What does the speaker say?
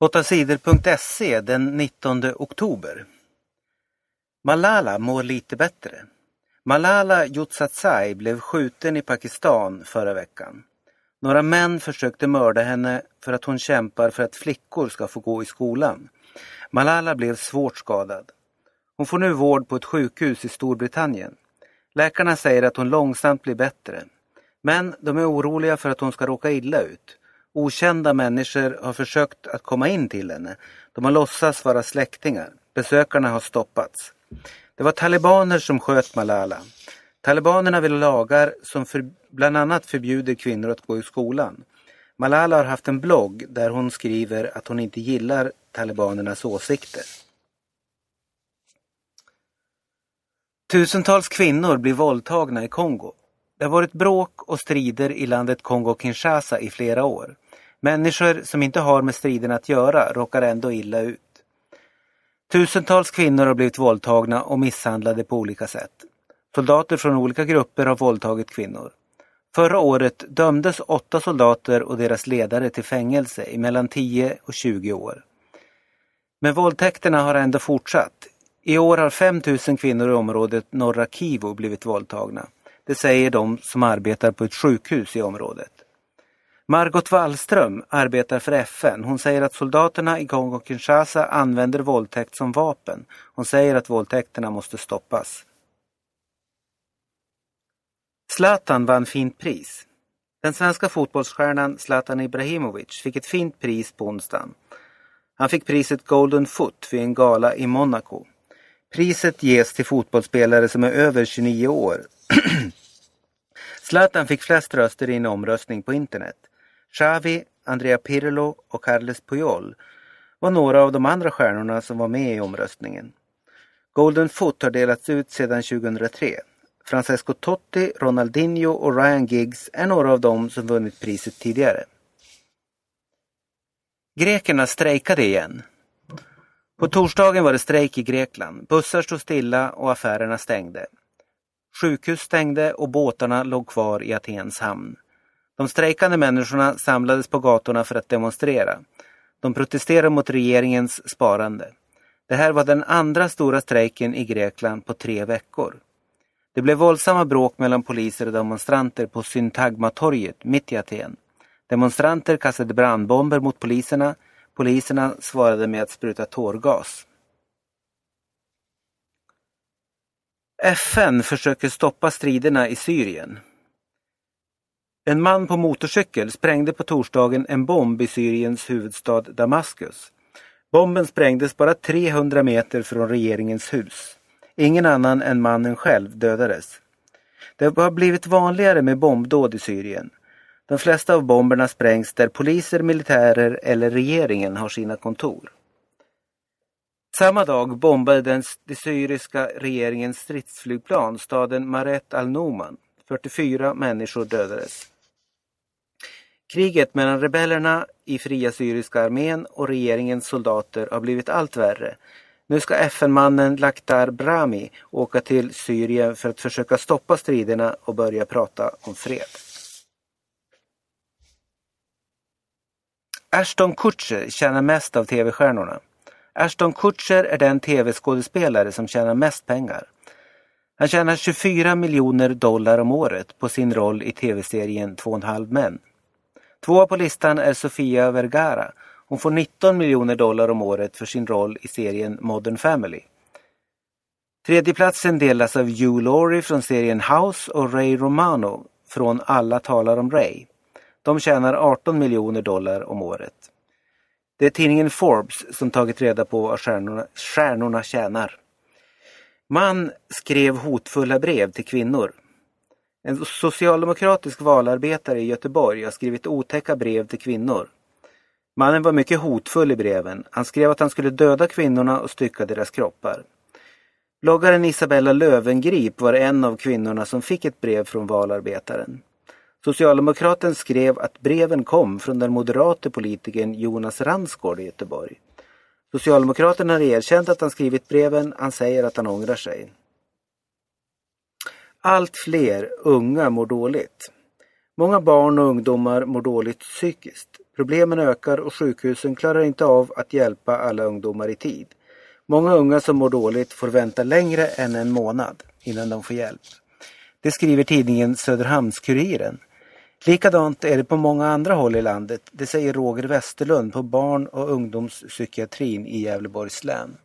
8sidor.se den 19 oktober. Malala mår lite bättre. Malala Yousafzai blev skjuten i Pakistan förra veckan. Några män försökte mörda henne för att hon kämpar för att flickor ska få gå i skolan. Malala blev svårt skadad. Hon får nu vård på ett sjukhus i Storbritannien. Läkarna säger att hon långsamt blir bättre. Men de är oroliga för att hon ska råka illa ut. Okända människor har försökt att komma in till henne. De har låtsats vara släktingar. Besökarna har stoppats. Det var talibaner som sköt Malala. Talibanerna vill ha lagar som för, bland annat förbjuder kvinnor att gå i skolan. Malala har haft en blogg där hon skriver att hon inte gillar talibanernas åsikter. Tusentals kvinnor blir våldtagna i Kongo. Det har varit bråk och strider i landet Kongo-Kinshasa i flera år. Människor som inte har med striden att göra råkar ändå illa ut. Tusentals kvinnor har blivit våldtagna och misshandlade på olika sätt. Soldater från olika grupper har våldtagit kvinnor. Förra året dömdes åtta soldater och deras ledare till fängelse i mellan 10 och 20 år. Men våldtäkterna har ändå fortsatt. I år har 5 000 kvinnor i området norra Kivu blivit våldtagna. Det säger de som arbetar på ett sjukhus i området. Margot Wallström arbetar för FN. Hon säger att soldaterna i Kongo-Kinshasa använder våldtäkt som vapen. Hon säger att våldtäkterna måste stoppas. Zlatan vann fint pris. Den svenska fotbollsstjärnan Zlatan Ibrahimovic fick ett fint pris på onsdagen. Han fick priset Golden Foot vid en gala i Monaco. Priset ges till fotbollsspelare som är över 29 år. Zlatan fick flest röster i en omröstning på internet. Xavi, Andrea Pirlo och Carles Puyol var några av de andra stjärnorna som var med i omröstningen. Golden Foot har delats ut sedan 2003. Francesco Totti, Ronaldinho och Ryan Giggs är några av dem som vunnit priset tidigare. Grekerna strejkade igen. På torsdagen var det strejk i Grekland. Bussar stod stilla och affärerna stängde. Sjukhus stängde och båtarna låg kvar i Atens hamn. De strejkande människorna samlades på gatorna för att demonstrera. De protesterade mot regeringens sparande. Det här var den andra stora strejken i Grekland på tre veckor. Det blev våldsamma bråk mellan poliser och demonstranter på Syntagmatorget mitt i Aten. Demonstranter kastade brandbomber mot poliserna. Poliserna svarade med att spruta tårgas. FN försöker stoppa striderna i Syrien. En man på motorcykel sprängde på torsdagen en bomb i Syriens huvudstad Damaskus. Bomben sprängdes bara 300 meter från regeringens hus. Ingen annan än mannen själv dödades. Det har blivit vanligare med bombdåd i Syrien. De flesta av bomberna sprängs där poliser, militärer eller regeringen har sina kontor. Samma dag bombade den syriska regeringens stridsflygplan staden Maret al-Numan. 44 människor dödades. Kriget mellan rebellerna i Fria Syriska armén och regeringens soldater har blivit allt värre. Nu ska FN-mannen Lakhdar Brahmi åka till Syrien för att försöka stoppa striderna och börja prata om fred. Ashton Kutcher tjänar mest av tv-stjärnorna. Ashton Kutcher är den tv-skådespelare som tjänar mest pengar. Han tjänar 24 miljoner dollar om året på sin roll i tv-serien Två och en halv män. Tvåa på listan är Sofia Vergara. Hon får 19 miljoner dollar om året för sin roll i serien Modern Family. Tredjeplatsen delas av Hugh Laurie från serien House och Ray Romano från Alla talar om Ray. De tjänar 18 miljoner dollar om året. Det är tidningen Forbes som tagit reda på vad stjärnorna, stjärnorna tjänar. Man skrev hotfulla brev till kvinnor. En socialdemokratisk valarbetare i Göteborg har skrivit otäcka brev till kvinnor. Mannen var mycket hotfull i breven. Han skrev att han skulle döda kvinnorna och stycka deras kroppar. Bloggaren Isabella Lövengrip var en av kvinnorna som fick ett brev från valarbetaren. Socialdemokraten skrev att breven kom från den moderate politikern Jonas Ransgård i Göteborg. Socialdemokraterna har erkänt att han skrivit breven. Han säger att han ångrar sig. Allt fler unga mår dåligt. Många barn och ungdomar mår dåligt psykiskt. Problemen ökar och sjukhusen klarar inte av att hjälpa alla ungdomar i tid. Många unga som mår dåligt får vänta längre än en månad innan de får hjälp. Det skriver tidningen Söderhamns-Kuriren. Likadant är det på många andra håll i landet, det säger Roger Westerlund på barn- och ungdomspsykiatrin i Gävleborgs län.